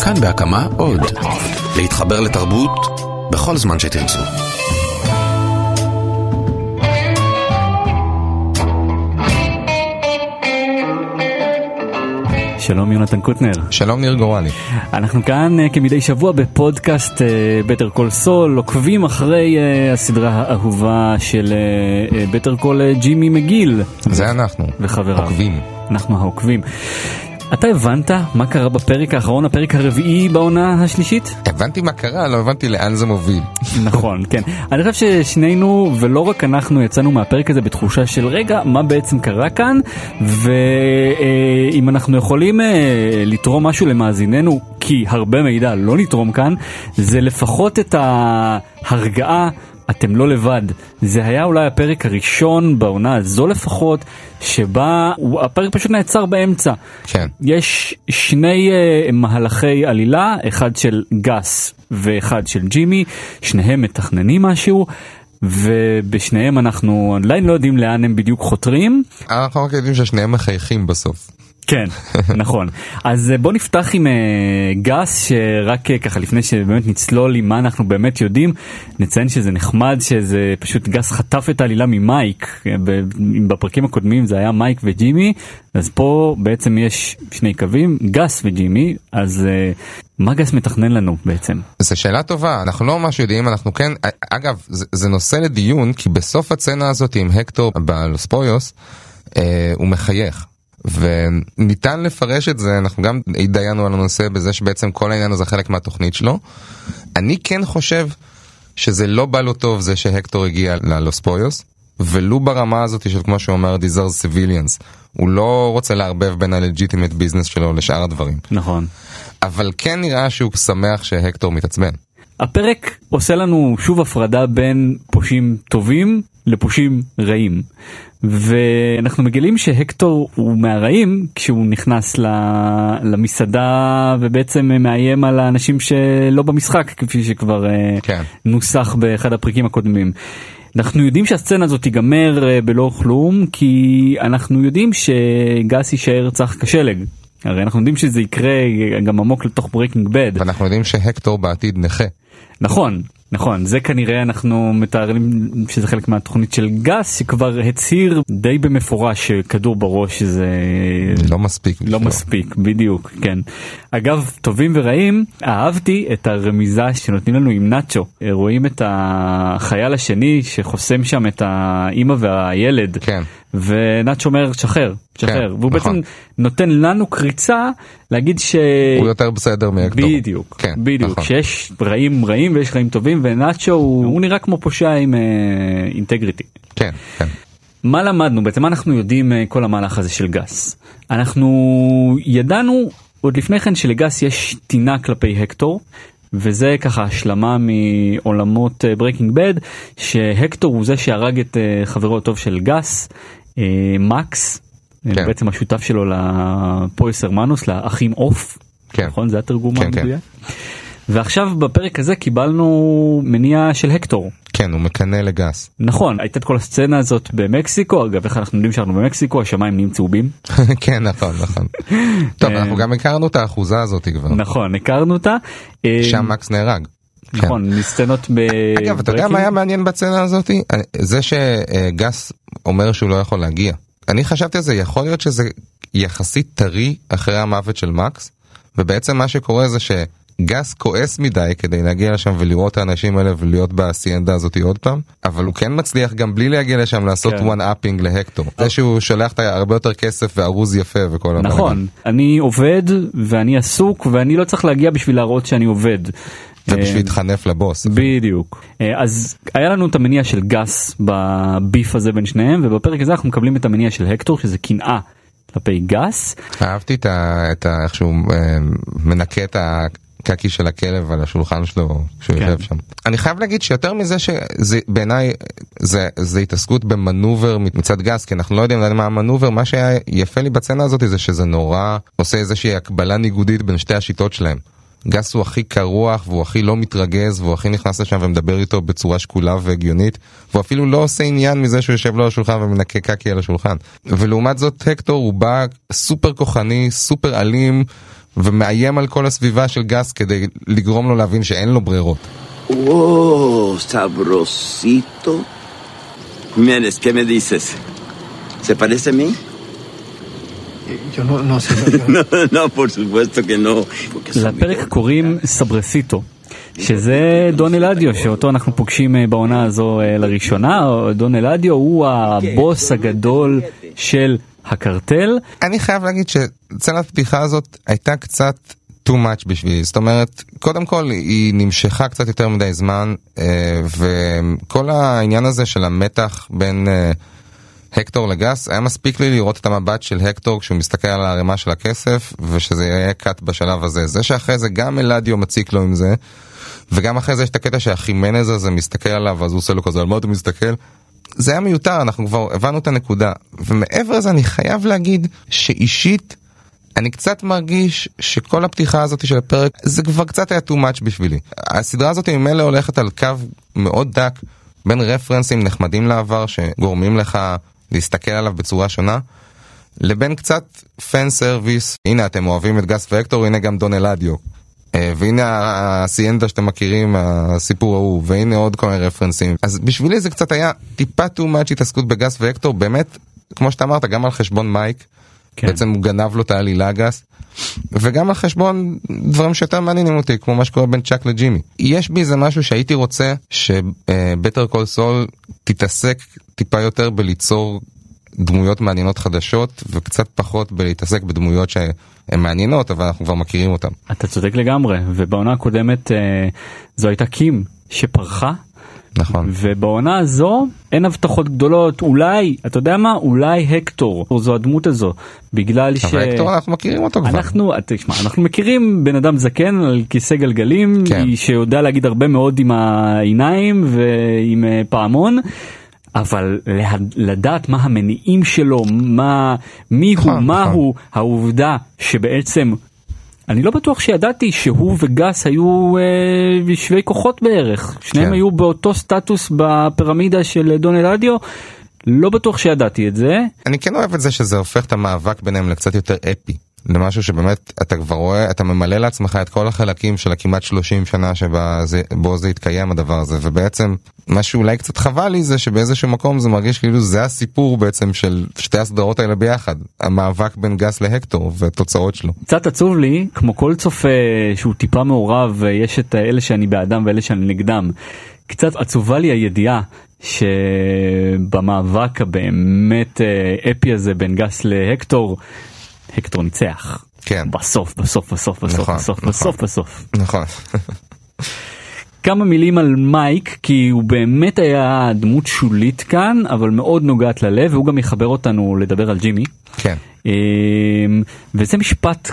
כאן בהקמה עוד. להתחבר לתרבות בכל זמן שתרצו. שלום יונתן קוטנר. שלום ניר גורלי. אנחנו כאן uh, כמדי שבוע בפודקאסט Better Call Saul, עוקבים אחרי uh, הסדרה האהובה של Better Call ג'ימי מגיל. זה אנחנו. וחבריו. עוקבים. אנחנו העוקבים. אתה הבנת מה קרה בפרק האחרון, הפרק הרביעי בעונה השלישית? הבנתי מה קרה, לא הבנתי לאן זה מוביל. נכון, כן. אני חושב ששנינו, ולא רק אנחנו, יצאנו מהפרק הזה בתחושה של רגע, מה בעצם קרה כאן, ואם אנחנו יכולים לתרום משהו למאזיננו, כי הרבה מידע לא נתרום כאן, זה לפחות את ההרגעה. אתם לא לבד. זה היה אולי הפרק הראשון בעונה הזו לפחות, שבה הפרק פשוט נעצר באמצע. כן. יש שני uh, מהלכי עלילה, אחד של גס ואחד של ג'ימי, שניהם מתכננים משהו. ובשניהם אנחנו עדיין לא יודעים לאן הם בדיוק חותרים. אנחנו רק יודעים ששניהם מחייכים בסוף. כן, נכון. אז בוא נפתח עם uh, גס, שרק uh, ככה לפני שבאמת נצלול עם מה אנחנו באמת יודעים, נציין שזה נחמד שזה פשוט גס חטף את העלילה ממייק, בפרקים הקודמים זה היה מייק וג'ימי, אז פה בעצם יש שני קווים, גס וג'ימי, אז מה גס מתכנן לנו בעצם? זו שאלה טובה, אנחנו לא ממש יודעים, אנחנו כן, אגב, זה, זה נושא לדיון, כי בסוף הצצנה הזאת עם הקטור בלוספויוס, uh, הוא מחייך. וניתן לפרש את זה, אנחנו גם התדיינו על הנושא בזה שבעצם כל העניין הזה חלק מהתוכנית שלו. אני כן חושב שזה לא בא לו טוב זה שהקטור הגיע ללוספויוס, ולו ברמה הזאת של כמו שהוא אומר deserve civilians. הוא לא רוצה לערבב בין הלגיטימט ביזנס שלו לשאר הדברים. נכון. אבל כן נראה שהוא שמח שהקטור מתעצבן. הפרק עושה לנו שוב הפרדה בין פושעים טובים לפושעים רעים. ואנחנו מגלים שהקטור הוא מהרעים כשהוא נכנס למסעדה ובעצם מאיים על האנשים שלא במשחק כפי שכבר כן. נוסח באחד הפרקים הקודמים. אנחנו יודעים שהסצנה הזאת תיגמר בלא כלום כי אנחנו יודעים שגס יישאר צח כשלג. הרי אנחנו יודעים שזה יקרה גם עמוק לתוך ברקינג בד. ואנחנו יודעים שהקטור בעתיד נכה. נכון, נכון, זה כנראה אנחנו מתארים שזה חלק מהתוכנית של גס שכבר הצהיר די במפורש שכדור בראש זה לא מספיק. לא מספיק, בדיוק, כן. אגב, טובים ורעים, אהבתי את הרמיזה שנותנים לנו עם נאצ'ו. רואים את החייל השני שחוסם שם את האימא והילד. כן. ונאצ'ו אומר שחרר, שחרר, כן, והוא נכון. בעצם נותן לנו קריצה להגיד ש... הוא יותר בסדר מהקטור. בדיוק, כן, בדיוק, נכון. שיש רעים רעים ויש רעים טובים ונאצ'ו הוא, הוא נראה כמו פושע עם אינטגריטי. כן, כן. מה למדנו בעצם מה אנחנו יודעים אה, כל המהלך הזה של גס אנחנו ידענו עוד לפני כן שלגס יש טינה כלפי הקטור וזה ככה השלמה מעולמות Breaking Bad שהקטור הוא זה שהרג את אה, חברו הטוב של גס אה, מקס כן. בעצם השותף שלו ל-Pollos Hermanos לאחים עוף כן. נכון זה התרגום כן, כן. המדויק. ועכשיו בפרק הזה קיבלנו מניע של הקטור כן, הוא מקנא לגס. נכון הייתה את כל הסצנה הזאת במקסיקו אגב איך אנחנו יודעים שאנחנו במקסיקו השמיים נהיים צהובים כן, נכון, נכון. טוב, אה, אנחנו גם הכרנו את האחוזה הזאת כבר. נכון הכרנו אותה. אה, שם מקס נהרג. כן. נכון מסצנות ב... אגב, אתה יודע מה היה מעניין בצצנה הזאת? זה שגס אומר שהוא לא יכול להגיע. אני חשבתי על זה, יכול להיות שזה יחסית טרי אחרי המוות של מקס, ובעצם מה שקורה זה שגס כועס מדי כדי להגיע לשם ולראות את האנשים האלה ולהיות באסיינדה הזאת עוד פעם, אבל הוא כן מצליח גם בלי להגיע לשם לעשות כן. one upping להקטור. זה שהוא שולח הרבה יותר כסף וארוז יפה וכל הבלגן. נכון אני עובד ואני עסוק ואני לא צריך להגיע בשביל להראות שאני עובד. זה בשביל להתחנף לבוס. בדיוק אה, אז היה לנו את המניע של גס בביף הזה בין שניהם ובפרק הזה אנחנו מקבלים את המניע של הקטור שזה קנאה כלפי גס אהבתי את ה... איך שהוא אה, מנקה את הקקי של הכלב על השולחן שלו כשהוא כן. יושב שם. אני חייב להגיד שיותר מזה שזה בעיניי זה, זה התעסקות במנובר מצד גס כי אנחנו לא יודעים מה המנובר מה שהיה יפה לי בצנה הזאת זה שזה נורא עושה איזושהי הקבלה ניגודית בין שתי השיטות שלהם. גס הוא הכי קרוח והוא הכי לא מתרגז והוא הכי נכנס לשם ומדבר איתו בצורה שקולה והגיונית והוא אפילו לא עושה עניין מזה שהוא יושב לו על השולחן ומנקה קקי על השולחן ולעומת זאת הקטור הוא בא סופר כוחני סופר אלים ומאיים על כל הסביבה של גס כדי לגרום לו להבין שאין לו ברירות. ¿qué me dices? ¿Se parece a mí? Yo no, no sé. No, no, por supuesto que no. לפרק קוראים סברסיטו. שזה דון אלדיו שאותו אנחנו פוגשים אה, בעונה הזו אה, לראשונה, דון אלדיו הוא הבוס הגדול של הקרטל. אני חייב להגיד שסצנת הפתיחה הזאת הייתה קצת too much בשבילי זאת אומרת קודם כל היא נמשכה קצת יותר מדי זמן אה, וכל העניין הזה של המתח בין הקטור לגס היה מספיק לי לראות את המבט של הקטור כשהוא מסתכל על הערימה של הכסף ושזה יהיה קאט בשלב הזה זה שאחרי זה גם אלדיו מציק לו עם זה וגם אחרי זה יש את הקטע שהחימנז הזה מסתכל עליו אז הוא עושה לו כזה על מה אתה מסתכל זה היה מיותר, אנחנו כבר הבנו את הנקודה. ומעבר לזה אני חייב להגיד שאישית אני קצת מרגיש שכל הפתיחה הזאת של הפרק זה כבר קצת היה too much בשבילי. הסדרה הזאת ממילא הולכת על קו מאוד דק בין רפרנסים נחמדים לעבר שגורמים לך להסתכל עליו בצורה שונה. לבין קצת fan service, הנה אתם אוהבים את גס והקטור, הנה גם דון אלאדיו. אה, והנה הסיינדה שאתם מכירים, הסיפור ההוא, והנה עוד כל מיני רפרנסים. אז בשבילי זה קצת היה טיפה too much התעסקות בגס והקטור, באמת, כמו שאתה אמרת, גם על חשבון מייק, כן. בעצם הוא גנב לו את העלילה גס, וגם על חשבון דברים שיותר מעניינים אותי, כמו מה שקורה בין צ'אק לג'ימי. יש בי איזה משהו שהייתי רוצה ש Better Call Saul תתעסק טיפה יותר בליצור דמויות מעניינות חדשות, וקצת פחות בלהתעסק בדמויות שהן מעניינות, אבל אנחנו כבר מכירים אותן. אתה צודק לגמרי, ובעונה הקודמת אה, זו הייתה קים שפרחה. נכון. ובעונה הזו אין הבטחות גדולות אולי אתה יודע מה אולי הקטור זו הדמות הזו בגלל ש... אבל הקטור אנחנו מכירים אותו כבר. אנחנו תשמע אנחנו מכירים בן אדם זקן על כיסא גלגלים כן. שיודע להגיד הרבה מאוד עם העיניים ועם אה, פעמון. אבל לדעת מה המניעים שלו מה מי הוא נכון, מה נכון. הוא העובדה שבעצם אני לא בטוח שידעתי שהוא וגס היו אה, שווי כוחות בערך שניהם כן. היו באותו סטטוס בפירמידה של דון אלדיו לא בטוח שידעתי את זה אני כן אוהב את זה שזה הופך את המאבק ביניהם לקצת יותר אפי. למשהו שבאמת אתה כבר רואה, אתה ממלא לעצמך את כל החלקים של הכמעט 30 שנה שבו זה התקיים הדבר הזה, ובעצם מה שאולי קצת חבל לי זה שבאיזשהו מקום זה מרגיש כאילו זה הסיפור בעצם של שתי הסדרות האלה ביחד, המאבק בין גס להקטור והתוצאות שלו. קצת עצוב לי כמו כל צופה שהוא טיפה מעורב יש את אלה שאני בעדם ואלה שאני נגדם. קצת עצובה לי הידיעה שבמאבק הבאמת אה, אפי הזה בין גס להקטור הקטור ניצח. כן. בסוף בסוף בסוף בסוף נכון, בסוף נכון. בסוף בסוף. נכון. כמה מילים על מייק כי הוא באמת היה דמות שולית כאן אבל מאוד נוגעת ללב והוא גם יחבר אותנו לדבר על ג'ימי. כן. אמ, וזה משפט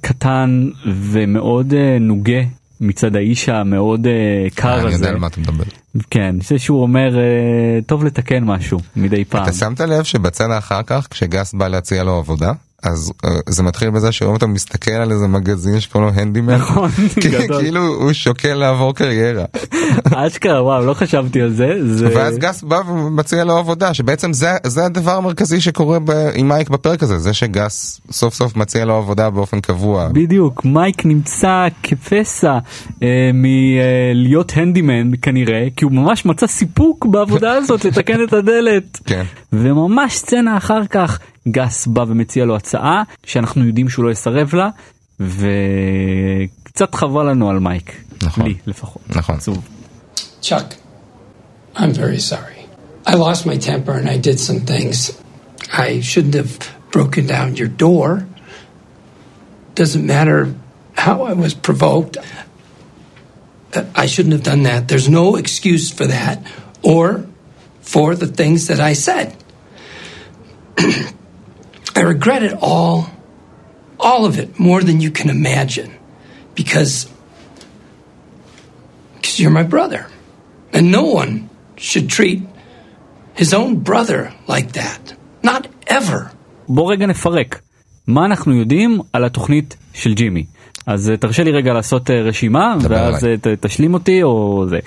קטן ומאוד אה, נוגה מצד האיש המאוד אה, קר אני יודע הזה. על מה אתה מדבר. כן, זה שהוא אומר אה, טוב לתקן משהו מדי פעם. אתה שמת לב שבצד אחר כך כשגס בא להציע לו עבודה אז אה, זה מתחיל בזה שרואים אותו מסתכל על איזה מגזין שקוראים לו הנדימן נכון, כי- גדול. כאילו הוא שוקל לעבור קריירה אשכרה וואו לא חשבתי על זה. זה... ואז גס בא ומציע לו עבודה שבעצם זה זה הדבר המרכזי שקורה ב- עם מייק בפרק הזה זה שגס סוף סוף מציע לו עבודה באופן קבוע בדיוק מייק נמצא כפסע אה, מלהיות הנדימן כנראה כי הוא ממש מצא סיפוק בעבודה הזאת לתקן את הדלת. כן. וממש סצנה אחר כך גס בא ומציע לו הצעה שאנחנו יודעים שהוא לא יסרב לה וקצת חבל לנו על מייק. נכון. לי לפחות. נכון. עצוב. Chuck, I'm very sorry. I lost my temper and I did some things. I shouldn't have broken down your door. Doesn't matter how I was provoked. Uh, I shouldn't have done that. There's no excuse for that or for the things that I said. I regret it all, all of it, more than you can imagine, because because you're my brother. And no one should treat his own brother like that. Not ever. בוא רגע נפרק. מה אנחנו יודעים על התוכנית של ג'ימי? אז אה, תרשה לי רגע לעשות אה, רשימה ואז. אה, ת- תשלים אותי או זה.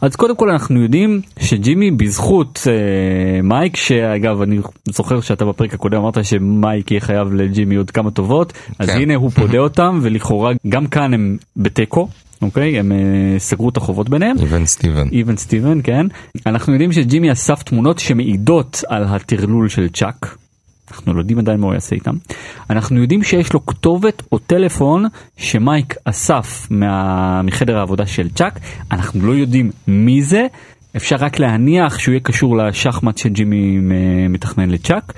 אז קודם כל אנחנו יודעים שג'ימי בזכות אה, מייק שאגב אני זוכר שאתה בפרק הקודם אמרת שמייק יהיה חייב לג'ימי עוד כמה טובות אז כן. הנה הוא פודה אותם ולכאורה גם כאן הם בתיקו. אוקיי הם אה, סגרו את החובות ביניהם. Even Steven. Even Steven כן אנחנו יודעים שג'ימי אסף תמונות שמעידות על הטרלול של צ'אק. אנחנו לא יודעים עדיין מה הוא יעשה איתם. אנחנו יודעים שיש לו כתובת או טלפון שמייק אסף מה... מחדר העבודה של צ'אק. אנחנו לא יודעים מי זה. אפשר רק להניח שהוא יהיה קשור לשחמט שג'ימי מתכנן לצ'אק.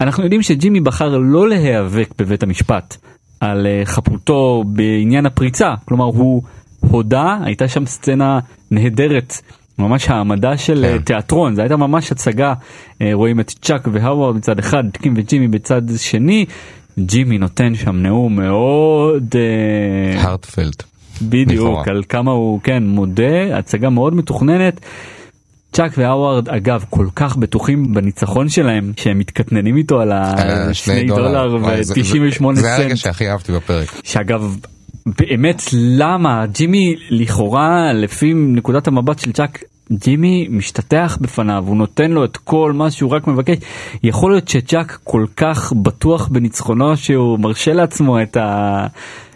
אנחנו יודעים שג'ימי בחר לא להיאבק בבית המשפט על אה, חפותו בעניין הפריצה. כלומר הוא הודה, הייתה שם סצנה נהדרת. ממש העמדה של כן. כן. תיאטרון, זו הייתה ממש הצגה, אה, רואים את צ'אק והאווארד מצד אחד, קים וג'ימי בצד שני, ג'ימי נותן שם נאום מאוד אה, הרטפלד. בדיוק לכאורה. על כמה הוא כן מודה, הצגה מאוד מתוכננת. צ'אק והאווארד אגב כל כך בטוחים בניצחון שלהם שהם מתקטננים איתו על אה, השני דולר וואי, זה- ו-98 זה- זה הרגע סנט. שהכי אהבתי בפרק. שאגב באמת למה? ג'ימי לכאורה לפי נקודת המבט של צ'אק ג'ימי משתטח בפניו הוא נותן לו את כל מה שהוא רק מבקש. יכול להיות שצ'אק כל כך בטוח בניצחונו שהוא מרשה לעצמו את ה...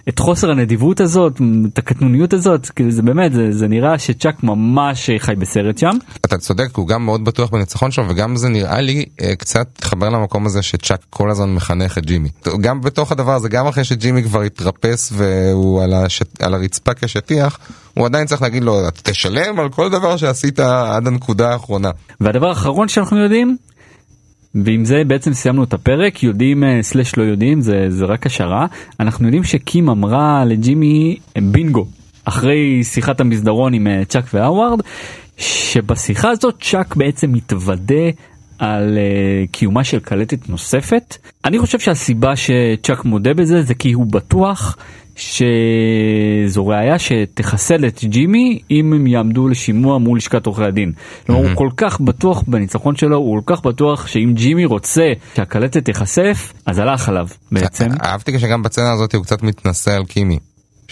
את חוסר הנדיבות הזאת את הקטנוניות הזאת כאילו זה באמת זה, זה נראה שצ'אק ממש חי בסרט שם אתה צודק הוא גם מאוד בטוח בניצחון שלו וגם זה נראה לי אה, קצת התחבר למקום הזה שצ'אק כל הזמן מחנך את ג'ימי. גם בתוך הדבר הזה גם אחרי שג'ימי כבר התרפס והוא על, הש... על הרצפה כשטיח הוא עדיין צריך להגיד לו תשלם על כל דבר שעשית עד הנקודה האחרונה. והדבר האחרון שאנחנו יודעים, ועם זה בעצם סיימנו את הפרק, יודעים אה, סלש לא יודעים, זה, זה רק השערה, אנחנו יודעים שקים אמרה לג'ימי בינגו, אחרי שיחת המסדרון עם אה, צ'אק והאווארד, שבשיחה הזאת צ'אק בעצם מתוודה על uh, קיומה של קלטת נוספת. אני חושב שהסיבה שצ'אק מודה בזה זה כי הוא בטוח שזו ראיה שתחסל את ג'ימי אם הם יעמדו לשימוע מול לשכת עורכי הדין. כלומר הוא כל כך בטוח בניצחון שלו, הוא כל כך בטוח שאם ג'ימי רוצה שהקלטת תיחשף, אז הלך עליו בעצם. אהבתי שגם בצנה הזאת הוא קצת מתנשא על קימי.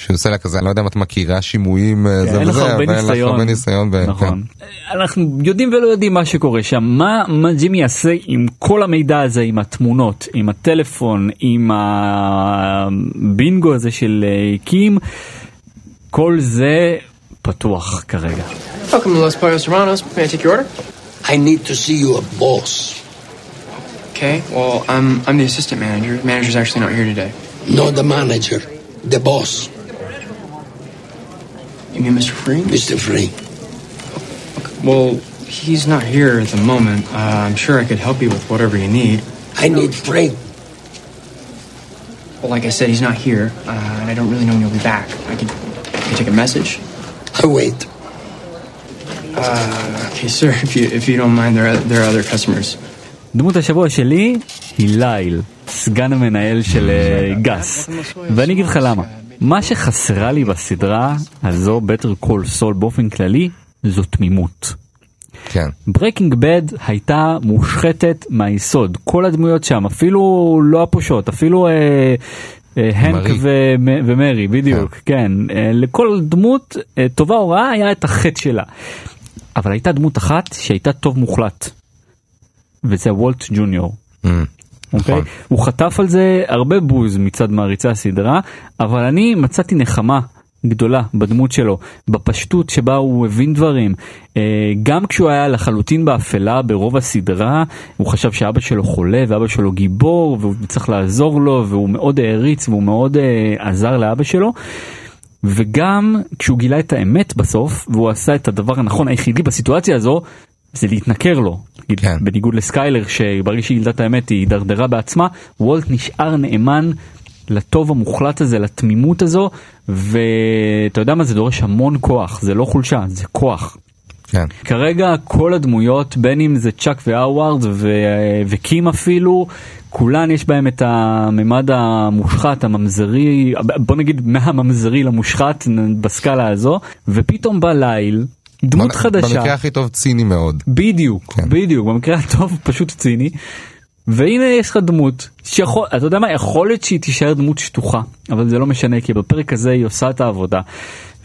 שהוא עושה לה כזה, אני לא יודע אם את מכירה שימועים, אה, זה אין לך וזה, הרבה אבל אין לך. הרבה ניסיון. ב- נכון. אנחנו יודעים ולא יודעים מה שקורה שם. מה, מה ג'ימי יעשה עם כל המידע הזה, עם התמונות, עם הטלפון, עם הבינגו הזה של אה, קים, כל זה פתוח כרגע. Welcome to Los Pollos Serranos. May I take your order? I need to see you a boss, Okay. Well, I'm I'm the assistant manager. The manager's actually not here today. not the manager, the boss, You mean Mr. Free? Mr. Free. Well, he's not here at the moment. Uh, I'm sure I could help you with whatever you need. I need Free. Well, like I said, he's not here, uh, and I don't really know when he'll be back. I could, I could take a message. I wait. Okay, sir. If you if you don't mind, there are, there are other customers. דמות השבוע שלי היא לייל, סגן המנהל של אה, גס. ואני אגיד לך למה. מה שחסרה לי בסדרה הזו, Better Call Saul באופן כללי, זו תמימות. כן. Breaking Bad הייתה מושחתת מהיסוד כל הדמויות שם אפילו לא הפושעות אפילו אה, אה, הנק. ומ- ומרי בדיוק כן אה, לכל דמות אה, טובה או רעה היה את החטא שלה. אבל הייתה דמות אחת שהייתה טוב מוחלט. וזה וולט ג'וניור. Mm, אוקיי? נכון. הוא חטף על זה הרבה בוז מצד מעריצי הסדרה, אבל אני מצאתי נחמה גדולה בדמות שלו, בפשטות שבה הוא הבין דברים. אה, גם כשהוא היה לחלוטין באפלה ברוב הסדרה, הוא חשב שאבא שלו חולה ואבא שלו גיבור והוא צריך לעזור לו והוא מאוד העריץ והוא מאוד אה, עזר לאבא שלו. וגם כשהוא גילה את האמת בסוף והוא עשה את הדבר הנכון היחידי בסיטואציה הזו זה להתנכר לו. כן. בניגוד לסקיילר שברגע שהיא גילתה את האמת היא הידרדרה בעצמה וולט נשאר נאמן לטוב המוחלט הזה לתמימות הזו ואתה יודע מה זה דורש המון כוח זה לא חולשה זה כוח. כן. כרגע כל הדמויות בין אם זה צ'אק והאווארד ו- וקים אפילו כולן יש בהם את הממד המושחת הממזרי בוא נגיד מהממזרי למושחת בסקאלה הזו ופתאום בא ליל דמות במ- חדשה במקרה הכי טוב ציני מאוד. בדיוק כן. בדיוק במקרה הטוב פשוט ציני והנה יש לך דמות שיכול, אתה יודע מה, יכול להיות שהיא תישאר דמות שטוחה, אבל זה לא משנה כי בפרק הזה היא עושה את העבודה.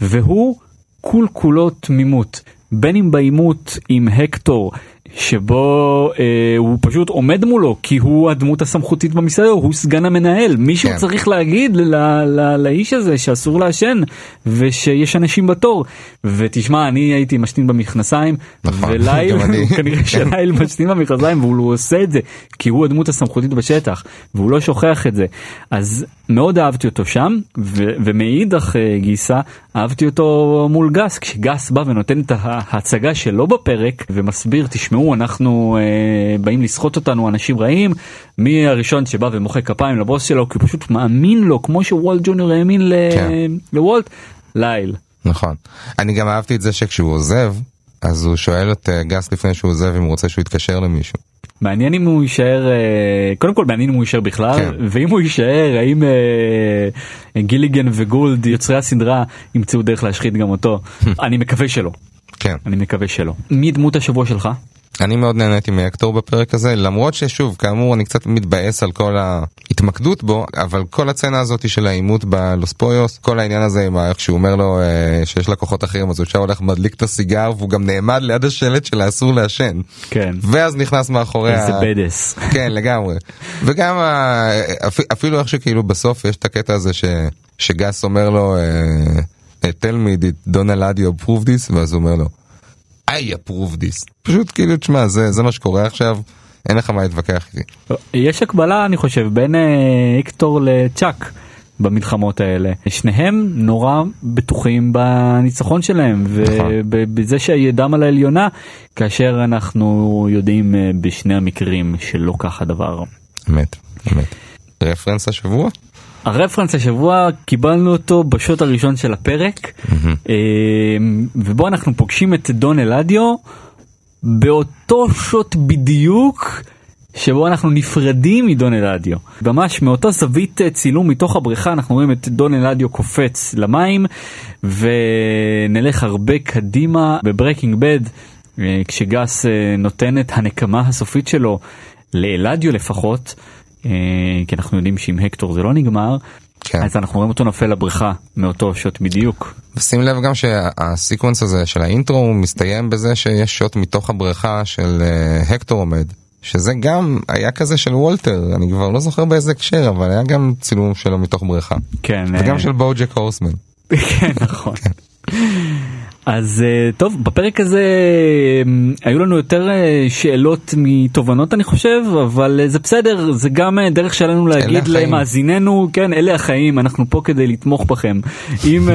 והוא כול כולו תמימות, בין אם בעימות עם הקטור, שבו אה, הוא פשוט עומד מולו כי הוא הדמות הסמכותית במסעדה, הוא סגן המנהל, מישהו כן. צריך להגיד ל- ל- לאיש הזה שאסור לעשן ושיש אנשים בתור. ותשמע, אני הייתי משתין במכנסיים, נכון, וליל. כנראה שליל משתין במכנסיים והוא עושה את זה כי הוא הדמות הסמכותית בשטח והוא לא שוכח את זה. אז מאוד אהבתי אותו שם ו- ומאידך אה, גיסא אהבתי אותו מול גס כשגס בא ונותן את ההצגה שלו בפרק ומסביר תשמעו אנחנו אה, באים לסחוט אותנו אנשים רעים מי הראשון שבא ומוחא כפיים לבוס שלו כי הוא פשוט מאמין לו כמו שוולט ג'וניור האמין ל- כן. לוולט ליל. נכון. אני גם אהבתי את זה שכשהוא עוזב, אז הוא שואל את אה, גס לפני שהוא עוזב אם הוא רוצה שהוא יתקשר למישהו. מעניין אם הוא יישאר אה, קודם כל מעניין אם הוא יישאר בכלל כן. ואם הוא יישאר האם אה, גיליגן וגולד יוצרי הסדרה ימצאו דרך להשחית גם אותו אני מקווה שלא כן. אני מקווה שלא. מי דמות השבוע שלך? אני מאוד נהניתי מהקטור בפרק הזה למרות ששוב כאמור אני קצת מתבאס על כל ההתמקדות בו אבל כל הצצנה הזאת של העימות בלוספויוס כל העניין הזה עם איך שהוא אומר לו אה, שיש לקוחות אחרים אז הוא ישר הולך מדליק את הסיגר והוא גם נעמד ליד השלט של האסור לעשן כן. ואז נכנס מאחורי איזה ה- בדס. כן לגמרי וגם ה- אפ- אפילו איך שכאילו בסוף יש את הקטע הזה ש, שגס אומר לו אה, tell me did Donald Ladio approve this ואז הוא אומר לו I approve this פשוט כאילו תשמע זה זה מה שקורה עכשיו אין לך מה להתווכח איתי. יש הקבלה אני חושב בין אה, איקטור לצ'אק במלחמות האלה שניהם נורא בטוחים בניצחון שלהם נכון. ובזה שידם על העליונה כאשר אנחנו יודעים אה, בשני המקרים שלא כך הדבר. אמת אמת. רפרנס השבוע? הרפרנס השבוע קיבלנו אותו בשוט הראשון של הפרק. אה, ובו אנחנו פוגשים את דון אלדיו באותו שוט בדיוק שבו אנחנו נפרדים מדון אלדיו. ממש מאותו זווית אה, צילום מתוך הבריכה אנחנו רואים את דון אלדיו קופץ למים ונלך הרבה קדימה ב Breaking Bad אה, כשגאס אה, נותן את הנקמה הסופית שלו לאלדיו לפחות כי אנחנו יודעים שעם הקטור זה לא נגמר. כן. אז אנחנו רואים אותו נופל לבריכה מאותו שוט בדיוק. ושים לב גם שה sequence הזה של ה intro הוא מסתיים בזה שיש שוט מתוך הבריכה של אה, הקטור עומד. שזה גם היה כזה של וולטר אני כבר לא זוכר באיזה הקשר אבל היה גם צילום שלו מתוך בריכה כן. וגם אה, של בואג'ק הורסמן. כן נכון. אז אה, טוב בפרק הזה אה, היו לנו יותר אה, שאלות מתובנות אני חושב אבל זה בסדר זה גם דרך שלנו להגיד. למאזיננו כן אלה החיים אנחנו פה כדי לתמוך בכם אם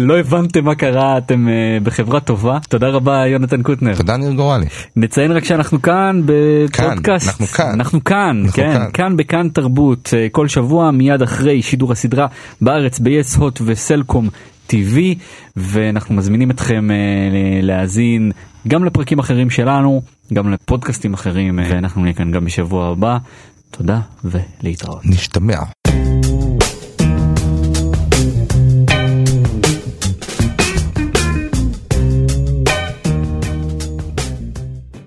לא הבנתם מה קרה אתם בחברה טובה תודה רבה יונתן קוטנר תודה ניר גורלי. נציין רק שאנחנו כאן בפודקאסט אנחנו כאן. אנחנו כאן אנחנו כן כאן. כאן בכאן תרבות כל שבוע מיד אחרי שידור הסדרה בארץ ב-yes hot וסלקום TV ואנחנו מזמינים אתכם אה, להאזין גם לפרקים אחרים שלנו גם לפודקאסטים אחרים אה, ואנחנו נהיה כאן גם בשבוע הבא תודה ולהתראות. נשתמע.